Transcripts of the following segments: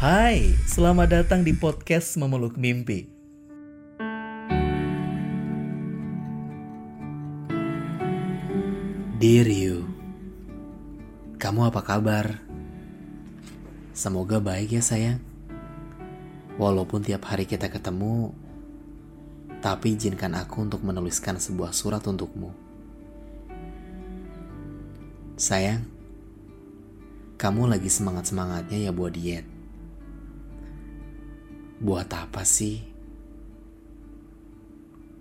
Hai, selamat datang di podcast Memeluk Mimpi. Dear you, kamu apa kabar? Semoga baik ya sayang. Walaupun tiap hari kita ketemu, tapi izinkan aku untuk menuliskan sebuah surat untukmu. Sayang, kamu lagi semangat-semangatnya ya buat diet. Buat apa sih?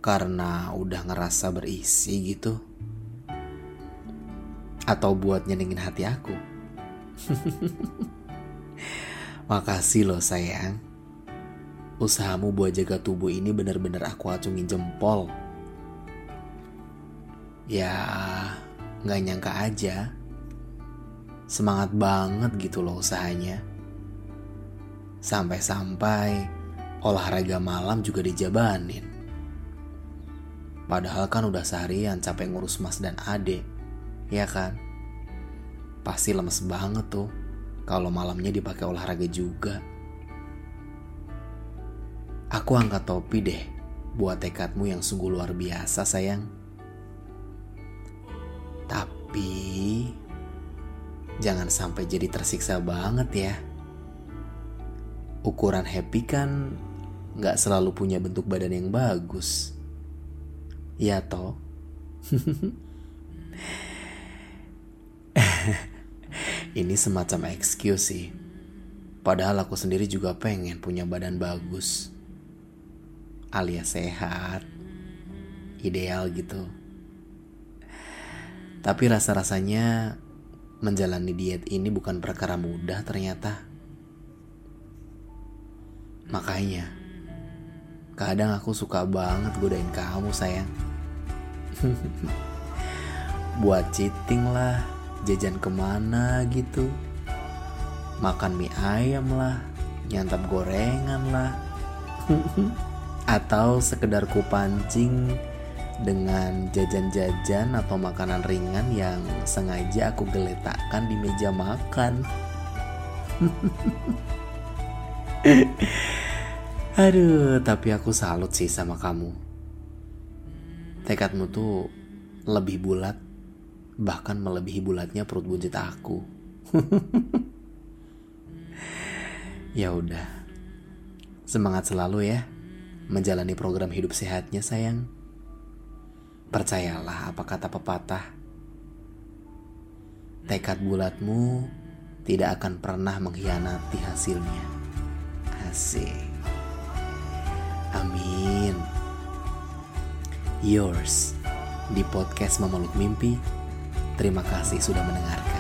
Karena udah ngerasa berisi gitu? Atau buat nyenengin hati aku? Makasih loh sayang. Usahamu buat jaga tubuh ini benar-benar aku acungin jempol. Ya, nggak nyangka aja. Semangat banget gitu loh usahanya. Sampai-sampai olahraga malam juga dijabanin. Padahal kan udah seharian capek ngurus mas dan ade, ya kan? Pasti lemes banget tuh kalau malamnya dipakai olahraga juga. Aku angkat topi deh buat tekadmu yang sungguh luar biasa sayang. Tapi jangan sampai jadi tersiksa banget ya. Ukuran happy kan gak selalu punya bentuk badan yang bagus. Ya toh? Ini semacam excuse sih. Padahal aku sendiri juga pengen punya badan bagus alias sehat, ideal gitu. Tapi rasa-rasanya menjalani diet ini bukan perkara mudah ternyata. Makanya, kadang aku suka banget godain kamu sayang. Buat cheating lah, jajan ke mana gitu. Makan mie ayam lah, nyantap gorengan lah. atau sekedar kupancing dengan jajan-jajan atau makanan ringan yang sengaja aku geletakkan di meja makan. Aduh, tapi aku salut sih sama kamu. Tekadmu tuh lebih bulat, bahkan melebihi bulatnya perut buncit aku. ya udah, semangat selalu ya menjalani program hidup sehatnya sayang. Percayalah apa kata pepatah. Tekad bulatmu tidak akan pernah mengkhianati hasilnya. Asik. Amin. Yours di podcast Memeluk Mimpi. Terima kasih sudah mendengarkan.